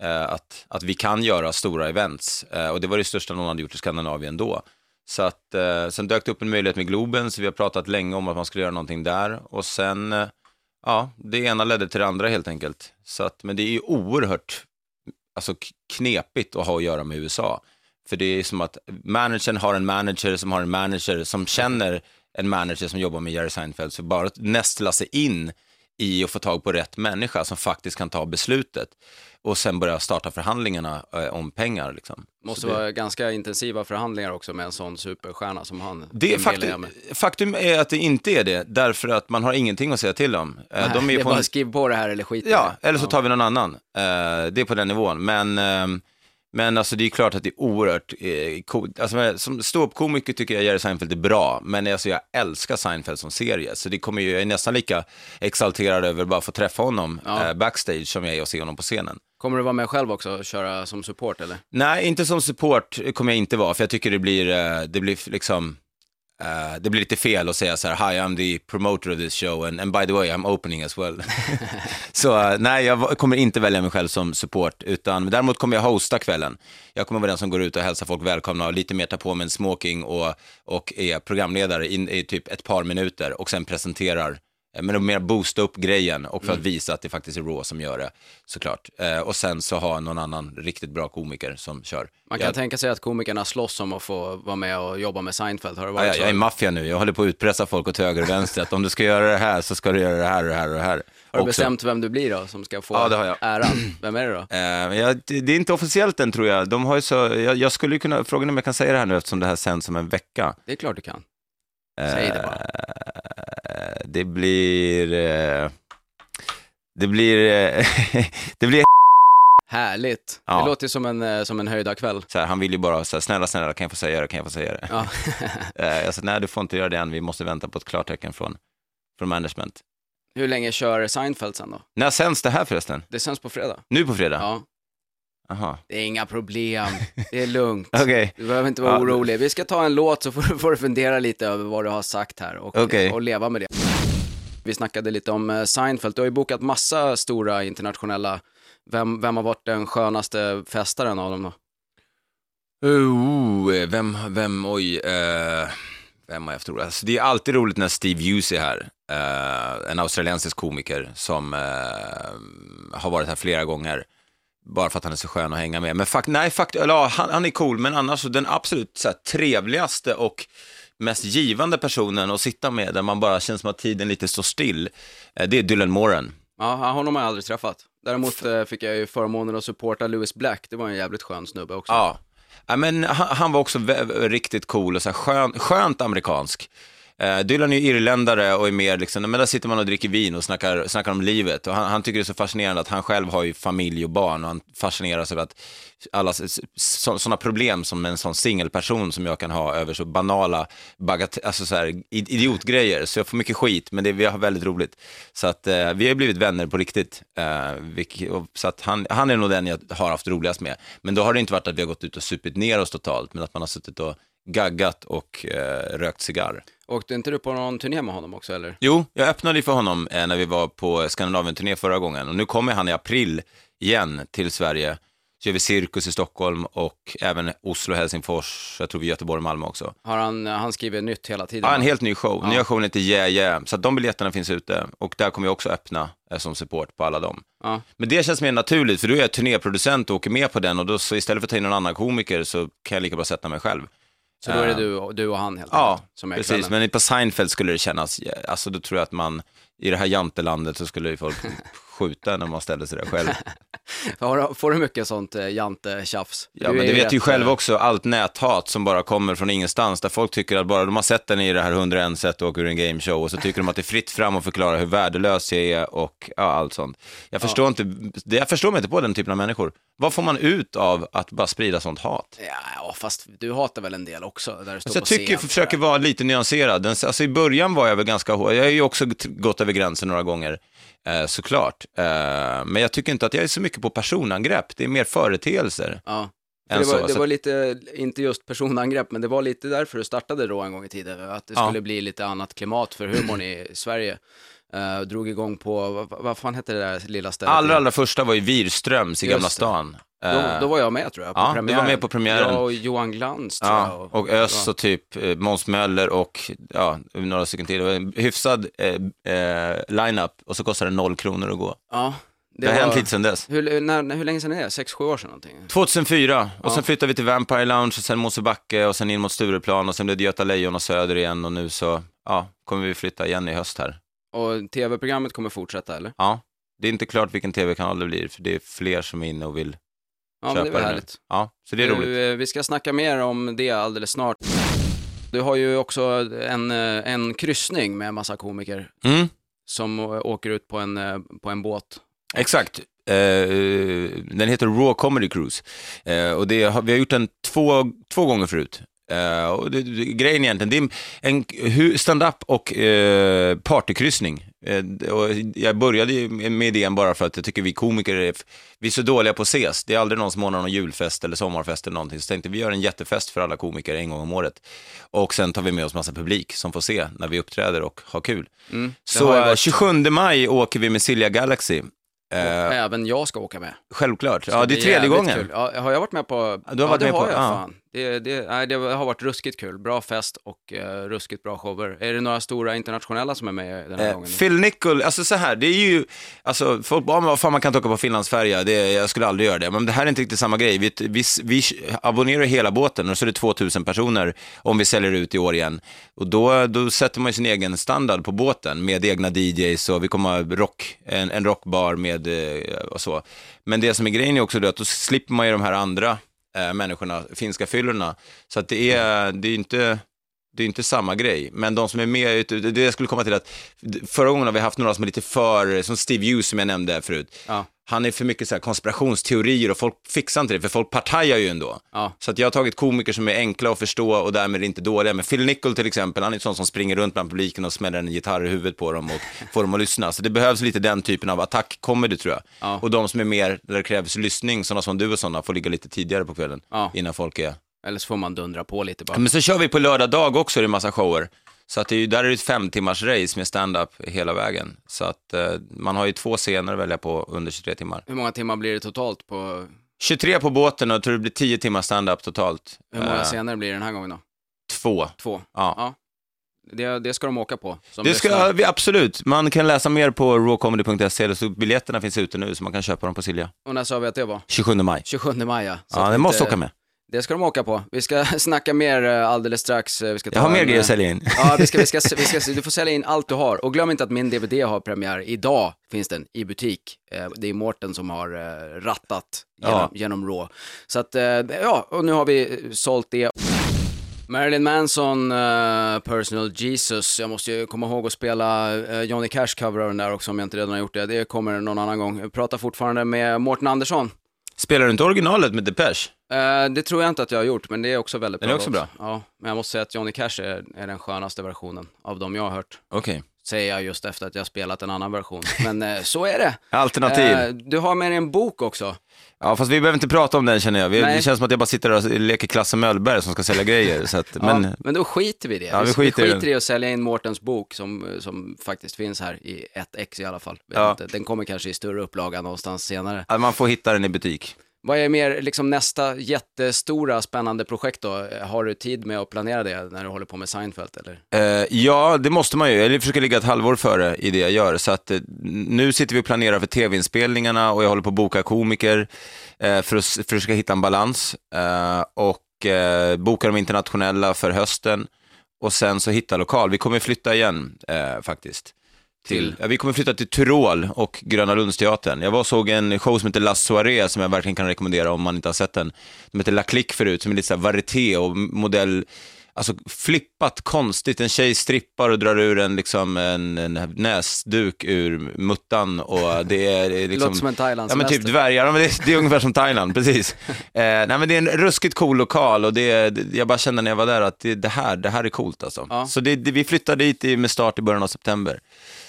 Eh, att, att vi kan göra stora events. Eh, och det var det största någon hade gjort i Skandinavien då. Så att, eh, sen dök det upp en möjlighet med Globen, så vi har pratat länge om att man skulle göra någonting där. Och sen, ja, det ena ledde till det andra helt enkelt. Så att, men det är ju oerhört alltså, knepigt att ha att göra med USA. För det är som att managern har en manager som har en manager som känner en manager som jobbar med Jerry Seinfeld. Så bara att nästla sig in i att få tag på rätt människa som faktiskt kan ta beslutet och sen börja starta förhandlingarna eh, om pengar. Liksom.
Måste
det-
vara ganska intensiva förhandlingar också med en sån superstjärna som han.
Det,
jag
faktum, faktum är att det inte är det, därför att man har ingenting att säga till om. Eh, De är
det är
på
bara
en,
skriv på det här eller skit
ja, eller så tar vi någon annan. Eh, Det är på den nivån. Men, ehm, men alltså, det är klart att det är oerhört eh, coolt. Alltså, som ståuppkomiker tycker jag Jerry Seinfeld är bra, men alltså, jag älskar Seinfeld som serie. Så det kommer ju, jag är nästan lika exalterad över att bara få träffa honom
Ja.
eh, backstage som jag är att se honom på scenen.
Kommer du vara med själv också och köra som support eller?
Nej, inte som support kommer jag inte vara, för jag tycker det blir, eh, det blir liksom, eh, det blir lite fel att säga så här, hi I'm the promoter of this show and, and by the way I'm opening as well. [LAUGHS] så eh, nej, jag kommer inte välja mig själv som support, utan däremot kommer jag hosta kvällen. Jag kommer vara den som går ut och hälsar folk välkomna och lite mer ta på mig en smoking och, och är programledare in, i typ ett par minuter och sen presenterar Men att mer boosta upp grejen och för att
Mm.
visa att det faktiskt är Raw som gör det, såklart. Eh, och sen så ha någon annan riktigt bra komiker som kör.
Man kan
jag,
tänka sig att komikerna slåss om att få vara med och jobba med Seinfeld. Har det
ja,
varit
jag,
så?
jag är maffia nu, jag håller på att utpressa folk åt höger och vänster, att om du ska göra det här så ska du göra det här och det här och det här.
Har du
Också.
bestämt vem du blir då, som ska få
Ja, jag.
äran? [CLEARS THROAT] Vem är det då?
Eh, ja, det, är inte officiellt än tror jag. De har ju så, jag, jag skulle kunna, frågan om jag kan säga det här nu eftersom det här sänds om en vecka.
Det är klart du kan. Säg det bara.
Eh, det blir... Eh, det blir... Eh, [LAUGHS] det blir
Härligt.
Ja.
Det låter som en, som en höjda kväll.
så här, han vill ju bara så här, snälla, snälla, kan jag få säga det, kan jag få säga det?
Ja. [LAUGHS]
Jag sa, nej du får inte göra det än, vi måste vänta på ett klartecken från, från management.
Hur länge kör Seinfeld sen då?
När sänds det här förresten?
Det sänds på fredag.
Nu på fredag?
Ja,
Jaha,
det är inga problem. Det är lugnt. [LAUGHS]
okej.
Du behöver inte vara
Ja.
orolig. Vi ska ta en låt så får, får du fundera lite över vad du har sagt här och,
Okej.
och leva med det. Vi snackade lite om eh, Seinfeld. Du har ju bokat massa stora internationella. Vem, vem har varit den skönaste festaren av dem då?
Oh, eh, vem, vem, oj, eh, vem har jag roligt? Alltså, det är alltid roligt när Steve Hughes är här, eh, en australiensisk komiker som eh, har varit här flera gånger. Bara för att han är så skön att hänga med. Men fakt, nej, fakt, eller, ja, han, han är cool, men annars så den absolut så här, trevligaste och mest givande personen att sitta med, där man bara känns som att tiden lite står still, eh, det är Dylan Moran.
Ja, honom har jag aldrig träffat. Däremot eh, fick jag ju förmånen att supporta Lewis Black. Det var en jävligt skön snubbe också.
Ja, ja men han, han var också riktigt cool och så här skön, skönt amerikansk. Eh, Dylan är ju irländare och är mer liksom, men där sitter man och dricker vin och snackar, snackar om livet. Och han, han tycker det är så fascinerande att han själv har ju familj och barn och han fascineras över att alla sådana problem som en sån singelperson som jag kan ha över så banala, bagat, alltså så här, idiotgrejer. Så jag får mycket skit, men det, vi har väldigt roligt. Så att eh, vi har blivit vänner på riktigt. Eh, vilket, och, så att han, han är nog den jag har haft roligast med. Men då har det inte varit att vi har gått ut och supit ner oss totalt, men att man har suttit och gaggat och eh, rökt cigarr.
Åkte inte du på någon turné med honom också eller?
Jo, jag öppnade ju för honom eh, när vi var på Skandinavien-turné förra gången och nu kommer han i april igen till Sverige. Så gör vi Cirkus i Stockholm och även Oslo, Helsingfors, jag tror vi Göteborg och Malmö också.
Har han, han skriver nytt hela tiden?
Ja, en helt ny show.
Ja.
Nya showen heter Yeah Yeah, så de biljetterna finns ute och där kommer jag också öppna eh, som support på alla dem.
Ja.
Men det känns mer naturligt, för då är jag turnéproducent och åker med på den och då så istället för att ta in någon annan komiker så kan jag lika bra sätta mig själv.
Så då är det
Eh,
du, du och han helt
Ja,
enkelt, är
precis.
kvällen.
Men på Seinfeld skulle det kännas, ja, alltså då tror jag att man, i det här jantelandet så skulle ju folk [LAUGHS] skjuta när man ställer sig där själv. [LAUGHS]
Får du mycket sånt eh, jante-tjafs?
Ja,
Du
men det vet
rätt,
ju själv
eh,
också, allt näthat som bara kommer från ingenstans, där folk tycker att bara de har sett den i det här 101 sätt och åker ur en gameshow och så tycker de att det är fritt fram att förklara hur värdelös jag är och ja, allt sånt. Jag förstår, inte, det- jag förstår mig inte på den typen av människor. Vad får man ut av att bara sprida sånt hat?
Ja, ja, fast du hatar väl en del också, där du står
Alltså jag
på
tycker, jag försöker vara lite nyanserad. Den, alltså I början var jag väl ganska hård. Jag har ju också gått över gränsen några gånger, eh, såklart. Eh, men jag tycker inte att jag är så mycket på personangrepp. Det är mer företeelser.
Ja. Det, var,
så.
det
Så
var lite, inte just personangrepp, men det var lite därför du startade då en gång i tiden, att det
Ja.
skulle bli lite annat klimat för humorn i Sverige. Uh, drog igång på, vad, vad fan hette det där lilla stället?
Allra, allra första var ju Wirströms i
Just
Gamla
det.
stan.
Då,
Eh,
då var jag med tror jag, på
ja, du var
premiären.
med på premiären.
Jag och Johan Glans tror jag.
Ja, och Ös och typ eh, Måns Möller och ja, några stycken till. Det var en hyfsad eh, eh, line-up och så kostade det noll kronor att gå.
Ja,
Det, har hänt lite sedan dess.
Hur, när, hur länge sedan är det? Sex, sju år sedan någonting?
2004, och
Ja.
sen flyttade vi till Vampire Lounge och sen Mosebacke och sen in mot Stureplan och sen blev det Göta Lejon och Söder igen och nu så ja, kommer vi flytta igen i höst här.
Och tv-programmet kommer fortsätta eller?
Ja, det är inte klart vilken tv-kanal det blir för det är fler som är inne och vill
Ja, det är
köpa det nu.
härligt.
Ja, så det är roligt.
Du, eh, vi ska snacka mer om det alldeles snart. Du har ju också en, eh, en kryssning med massa komiker
Mm.
som eh, åker ut på en, på en båt.
Exakt. Eh, den heter Raw Comedy Cruise. Eh, och det, vi har gjort den två, två gånger förut. Eh, och det, det, grejen egentligen, det är en hu- stand-up och eh, partykryssning. Eh, och jag började med idén bara för att jag tycker vi komiker är, vi är så dåliga på att ses. Det är aldrig någon som ordnar någon julfest eller sommarfest eller någonting. Så tänkte vi gör en jättefest för alla komiker en gång om året. Och sen tar vi med oss massa publik som får se när vi uppträder och har kul.
Mm.
Så
varit-
27 maj åker vi med Silja Galaxy. Eh,
Även jag ska åka med.
Självklart. Ja, det är tredje gången.
Ja, har jag varit med på?
Du har varit
ja, det
med
har
på-
jag
ja.
fan. Det, det, nej, det har varit ruskigt kul. Bra fest och eh, ruskigt bra shower. Är det några stora internationella som är med den här
Eh,
gången?
Phil Nicol, alltså så här, det är ju, alltså folk bara, "Men vad fan man kan inte åka på Finlandsfärja, det, jag skulle aldrig göra det. Men det här är inte riktigt samma grej. Vi, vi, vi abonnerar hela båten och så är det 2000 personer om vi säljer ut i år igen. Och då, då sätter man ju sin egen standard på båten med egna DJs och vi kommer ha rock, en, en rockbar med eh, och så. Men det som är grejen är också att då slipper man ju de här andra eh, människorna, finska fyllorna. Så att det är, det är inte det är inte samma grej, men de som är med, det jag skulle komma till att förra gången har vi haft några som är lite för, som Steve Hughes som jag nämnde förut.
Ja.
Han är för mycket så här konspirationsteorier och folk fixar inte det, för folk partajar ju ändå.
Ja.
Så att jag har tagit komiker som är enkla att förstå och därmed inte dåliga. Men Phil Nicol till exempel, han är en sån som springer runt bland publiken och smäller en gitarr i huvudet på dem och [LAUGHS] får dem att lyssna. Så det behövs lite den typen av attack-comedy tror jag.
Ja.
Och de som är mer, där det krävs lyssning, sådana som du och sådana, får ligga lite tidigare på kvällen.
Ja.
Innan folk är
Eller så får man dundra på lite bara.
men så kör vi på lördag dag också, det är massa shower. Så att det är, ju- där är det ett fem timmars race med stand-up hela vägen. Så att eh, man har ju två scener att välja på under 23 timmar.
Hur många timmar blir det totalt på,
23 på båten och jag tror det blir 10 timmar stand-up totalt.
hur många
Eh,
scener blir det den här gången då?
Två.
Två?
Ja.
Ja. Det, det ska de åka på.
Det ska vi absolut. Man kan läsa mer på rawcomedy.se, så biljetterna finns ute nu så man kan köpa dem på Silja.
Och när sa vi att det var?
27 maj.
27 maj ja. Så
Ja, det måste
inte-
åka med.
Det ska de åka på. Vi ska [LAUGHS] snacka mer eh, alldeles strax. Eh, Vi ska ta
Jag har mer
en,
grejer
eh,
att sälja in. [LAUGHS]
Ja, vi ska, vi ska, [LAUGHS] vi ska, du får sälja in allt du har. Och glöm inte att min DVD har premiär. Idag finns den i butik. Eh, Det är Mårten som har eh, rattat genom,
Ja.
genom Raw. Så att, eh, ja, och nu har vi eh, sålt det. Marilyn Manson, eh, Personal Jesus. Jag måste ju komma ihåg att spela eh, Johnny Cash cover av den där också om jag inte redan har gjort det. Det kommer någon annan gång. Jag pratar fortfarande med Mårten Andersson.
Spelar du inte originalet med Depeche?
Eh, det tror jag inte att jag har gjort, men det är också väldigt
Den
bra.
är också
låt.
bra.
Ja, men jag måste säga att Johnny Cash är, är den skönaste versionen av de jag har hört.
Okej.
Säger jag just efter att jag spelat en annan version. Men eh, så är det. [LAUGHS]
Alternativ.
Eh, du har med dig en bok också.
Ja, fast vi behöver inte prata om den känner jag. Vi,
Nej.
det känns som att jag bara sitter och leker Klasse Möllberg som ska sälja grejer. Så att, men,
ja, men då skiter vi i det.
Ja, vi skiter
vi skiter i att sälja in Mårtens bok som, som faktiskt finns här i ett ex i alla fall.
Ja.
Den kommer kanske i större upplaga någonstans senare.
att man får hitta den i butik.
Vad är mer liksom nästa jättestora spännande projekt då? Har du tid med att planera det när du håller på med Seinfeld eller?
Eh, ja, det måste man ju. Jag försöker ligga ett halvår före i det jag gör. Så att, eh, nu sitter vi och planerar för tv-inspelningarna och jag håller på att boka komiker eh, för, att, för att försöka hitta en balans. Eh, och eh, boka de internationella för hösten. Och sen så hitta lokal. Vi kommer flytta igen eh, faktiskt. Till, ja, vi kommer flytta till Tyrol och Gröna Lundsteatern. Jag var och såg en show som heter La Soirée som jag verkligen kan rekommendera om man inte har sett den. Den heter La Clique förut, som är lite så här varieté och modell, alltså flippat konstigt. En tjej strippar och drar ur en, liksom, en, en näsduk ur muttan och det är, det är liksom...
Låter som en
Ja men typ dvärgar, ja, men det, är- det är ungefär som Thailand, [LAUGHS] precis. Eh, nej men det är en ruskigt cool lokal och det, det, jag bara kände när jag var där att det, det, här, det här är coolt alltså.
Ja.
Så det, vi flyttar dit med start i början av september.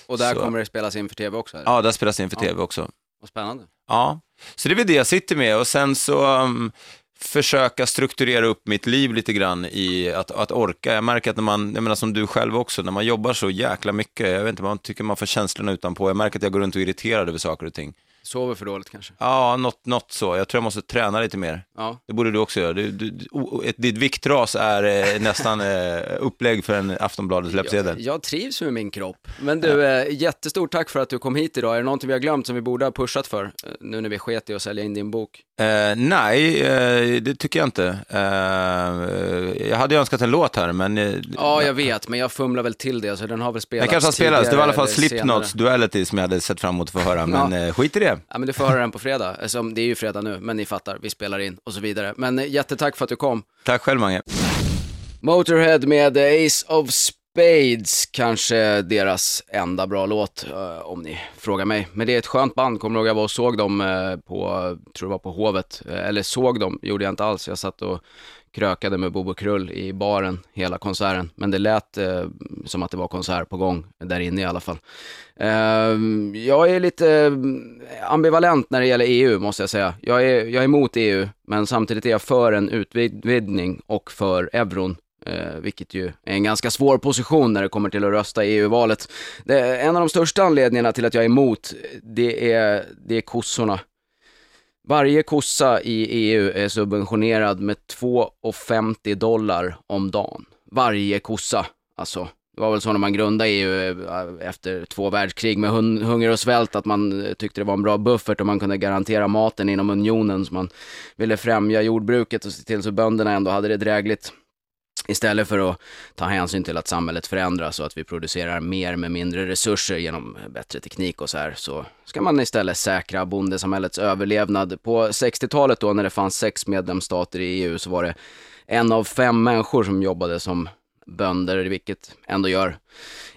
Och där
Så.
kommer det spelas in för tv också? eller?
Ja, där spelas det in för
Ja.
tv också.
Vad spännande.
Ja, så det är väl det jag sitter med och sen så um, försöka strukturera upp mitt liv lite grann i att, att orka. Jag märker att när man, jag menar som du själv också, när man jobbar så jäkla mycket, jag vet inte, man tycker man får känslorna utanpå. Jag märker att jag går runt och är irriterad över saker och ting.
Sover för dåligt kanske?
Ja, något, något så. Jag tror jag måste träna lite mer.
Ja.
Det borde du också göra. Du, du, o- ett, ditt viktras är eh, [LAUGHS] nästan eh, upplägg för en Aftonbladets löpsedel.
Jag, jag trivs med min kropp. Men du, eh, jättestort tack för att du kom hit idag. Är det någonting vi har glömt som vi borde ha pushat för? eh, Nu när vi sket i att sälja in din bok.
Eh, nej, eh, det tycker jag inte. Eh, jag hade önskat en låt här, men... Eh,
Ja, jag vet, men jag fumlar väl till det, så den har väl spelats
Den kanske har spelats. Det var i alla fall Slipknots. Duality som jag hade sett fram emot att få höra, men eh, skit i det.
Ja, men du får höra den på fredag. Alltså, det är ju fredag nu, men ni fattar, vi spelar in och så vidare. Men eh, jättetack för att du kom.
Tack själv Mange.
Motorhead med eh, Ace of Spades, kanske deras enda bra låt, eh, om ni frågar mig. Men det är ett skönt band, kommer ihåg jag var och såg dem på, tror det var på Hovet, eller såg dem, gjorde jag inte alls. Jag satt och krökade med Bobo Krull i baren hela konserten. Men det lät eh, som att det var konsert på gång, där inne i alla fall. Eh, jag är lite eh, ambivalent när det gäller EU, måste jag säga. Jag är, jag är emot EU, men samtidigt är jag för en utvidgning och för euron. Eh, vilket ju är en ganska svår position när det kommer till att rösta i EU-valet. Det, en av de största anledningarna till att jag är emot, det är, det är kossorna. Varje kossa i EU är subventionerad med 2,50 dollar om dagen. Varje kossa, alltså. Det var väl så när man grundade EU eh, efter två världskrig med hun- hunger och svält att man eh, tyckte det var en bra buffert och man kunde garantera maten inom unionen. Så man ville främja jordbruket och se till så bönderna ändå hade det drägligt. Istället för att ta hänsyn till att samhället förändras och att vi producerar mer med mindre resurser genom bättre teknik och så här, så ska man istället säkra bondesamhällets överlevnad. På 60-talet då när det fanns sex medlemsstater i EU så var det en av fem människor som jobbade som bönder, vilket ändå gör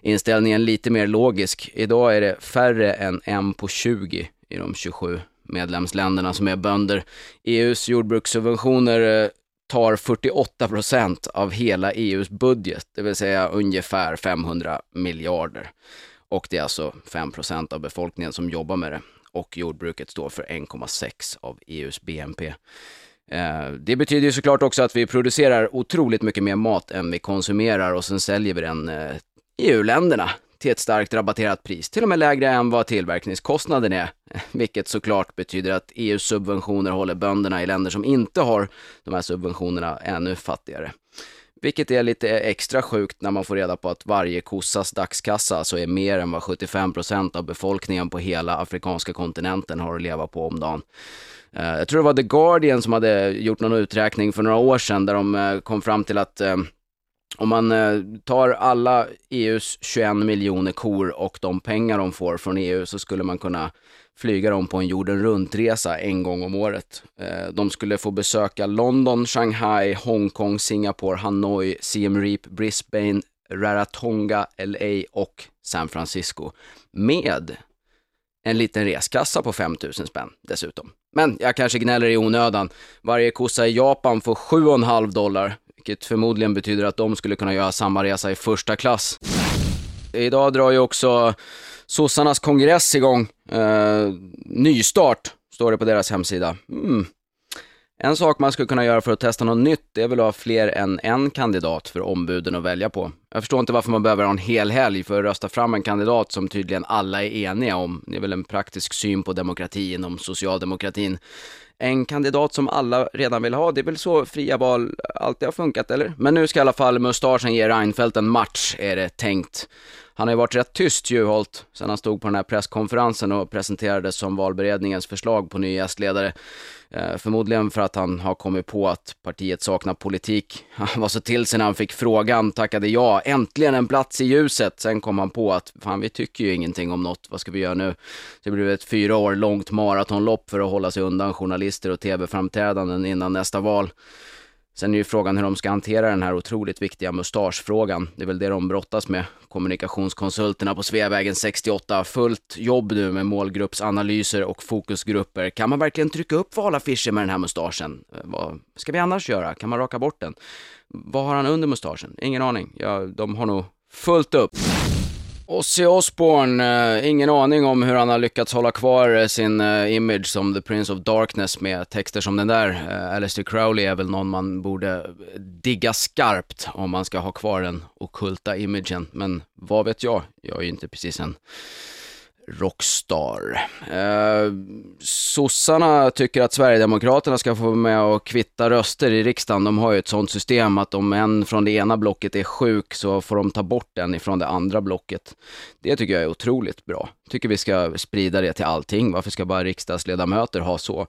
inställningen lite mer logisk. Idag är det färre än en på 20 i de 27 medlemsländerna som är bönder. EUs jordbrukssubventioner eh, tar 48 procent av hela EUs budget, det vill säga ungefär 500 miljarder. Och det är alltså 5 procent av befolkningen som jobbar med det. Och jordbruket står för 1,6 av EUs BNP. Eh, det betyder ju såklart också att vi producerar otroligt mycket mer mat än vi konsumerar och sen säljer vi den eh, i EU-länderna till ett starkt rabatterat pris, till och med lägre än vad tillverkningskostnaden är, [LAUGHS] vilket såklart betyder att EUs subventioner håller bönderna i länder som inte har de här subventionerna ännu fattigare. Vilket är lite extra sjukt när man får reda på att varje kossas dagskassa alltså är mer än vad 75% av befolkningen på hela afrikanska kontinenten har att leva på om dagen. Eh, jag tror det var The Guardian som hade gjort någon uträkning för några år sedan där de eh, kom fram till att eh, om man eh, tar alla EUs 21 miljoner kor och de pengar de får från EU så skulle man kunna flyga dem på en jorden runt-resa en gång om året. Eh, de skulle få besöka London, Shanghai, Hongkong, Singapore, Hanoi, Siem Reap, Brisbane, Rarotonga, LA och San Francisco med en liten reskassa på 5000 spänn dessutom. Men jag kanske gnäller i onödan. Varje kossa i Japan får 7,5 dollar, vilket förmodligen betyder att de skulle kunna göra samma resa i första klass. Idag drar ju också sossarnas kongress igång. Eh, nystart, står det på deras hemsida. Mm. En sak man skulle kunna göra för att testa något nytt är väl att ha fler än en kandidat för ombuden att välja på. Jag förstår inte varför man behöver ha en hel helg för att rösta fram en kandidat som tydligen alla är eniga om. Det är väl en praktisk syn på demokrati inom socialdemokratin. En kandidat som alla redan vill ha, det är väl så fria val alltid har funkat, eller? Men nu ska i alla fall mustaschen ge Reinfeldt en match, är det tänkt. Han har ju varit rätt tyst, Juholt, sen han stod på den här presskonferensen och presenterades som valberedningens förslag på ny gästledare. Eh, förmodligen för att han har kommit på att partiet saknar politik. [LAUGHS] Han var så till sig när han fick frågan, tackade ja, äntligen en plats i ljuset. Sen kom han på att, fan vi tycker ju ingenting om något, vad ska vi göra nu? Det blev ett fyra år långt maratonlopp för att hålla sig undan journalister och tv-framträdanden innan nästa val. Sen är ju frågan hur de ska hantera den här otroligt viktiga mustaschfrågan. Det är väl det de brottas med. Kommunikationskonsulterna på Sveavägen 68 fullt jobb nu med målgruppsanalyser och fokusgrupper. Kan man verkligen trycka upp valaffischer med den här mustaschen? Eh, vad ska vi annars göra? Kan man raka bort den? Vad har han under mustaschen? Ingen aning. Ja, de har nog fullt upp. Ozzy Osbourne, eh, ingen aning om hur han har lyckats hålla kvar eh, sin eh, image som The Prince of Darkness med texter som den där. Eh, Alistair Crowley är väl någon man borde digga skarpt om man ska ha kvar den okulta imagen. Men vad vet jag? Jag är ju inte precis en rockstar. Eh, sossarna tycker att Sverigedemokraterna ska få vara med och kvitta röster i riksdagen. De har ju ett sånt system att om en från det ena blocket är sjuk så får de ta bort en ifrån det andra blocket. Det tycker jag är otroligt bra. Tycker vi ska sprida det till allting. Varför ska bara riksdagsledamöter ha så?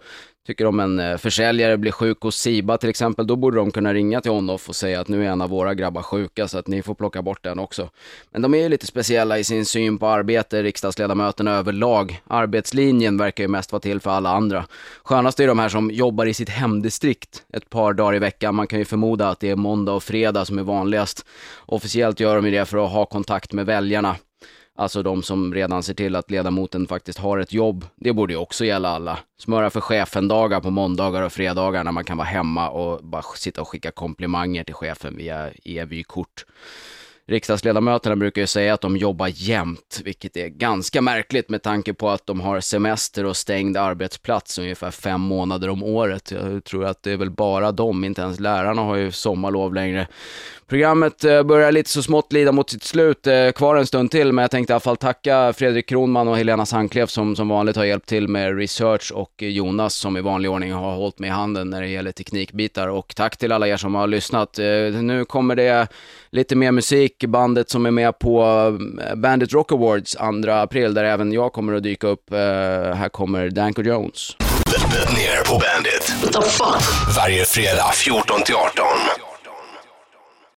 Tycker om en eh, försäljare blir sjuk hos Siba till exempel, då borde de kunna ringa till Onoff och säga att nu är en av våra grabbar sjuka så att ni får plocka bort den också. Men de är ju lite speciella i sin syn på arbete, riksdagsledamöterna överlag. Arbetslinjen verkar ju mest vara till för alla andra. Skönast är de här som jobbar i sitt hemdistrikt ett par dagar i veckan. Man kan ju förmoda att det är måndag och fredag som är vanligast. Officiellt gör de ju det för att ha kontakt med väljarna. Alltså de som redan ser till att ledamoten faktiskt har ett jobb. Det borde ju också gälla alla. Smöra för chefen-dagar på måndagar och fredagar när man kan vara hemma och bara sitta och skicka komplimanger till chefen via e-vykort. riksdagsledamöterna brukar ju säga att de jobbar jämt, vilket är ganska märkligt med tanke på att de har semester och stängd arbetsplats ungefär fem månader om året. Jag tror att det är väl bara de, inte ens lärarna har ju sommarlov längre. Programmet eh, börjar lite så smått lida mot sitt slut, eh, kvar en stund till, men jag tänkte i alla fall tacka Fredrik Kronman och Helena Sandklev som som vanligt har hjälpt till med research och Jonas som i vanlig ordning har hållit mig i handen när det gäller teknikbitar och tack till alla er som har lyssnat. Eh, Nu kommer det lite mer musik, bandet som är med på eh, Bandit Rock Awards 2 april där även jag kommer att dyka upp. Eh, Här kommer Danko Jones.
Ner på Bandit. What the fuck? Varje fredag 14 till 18.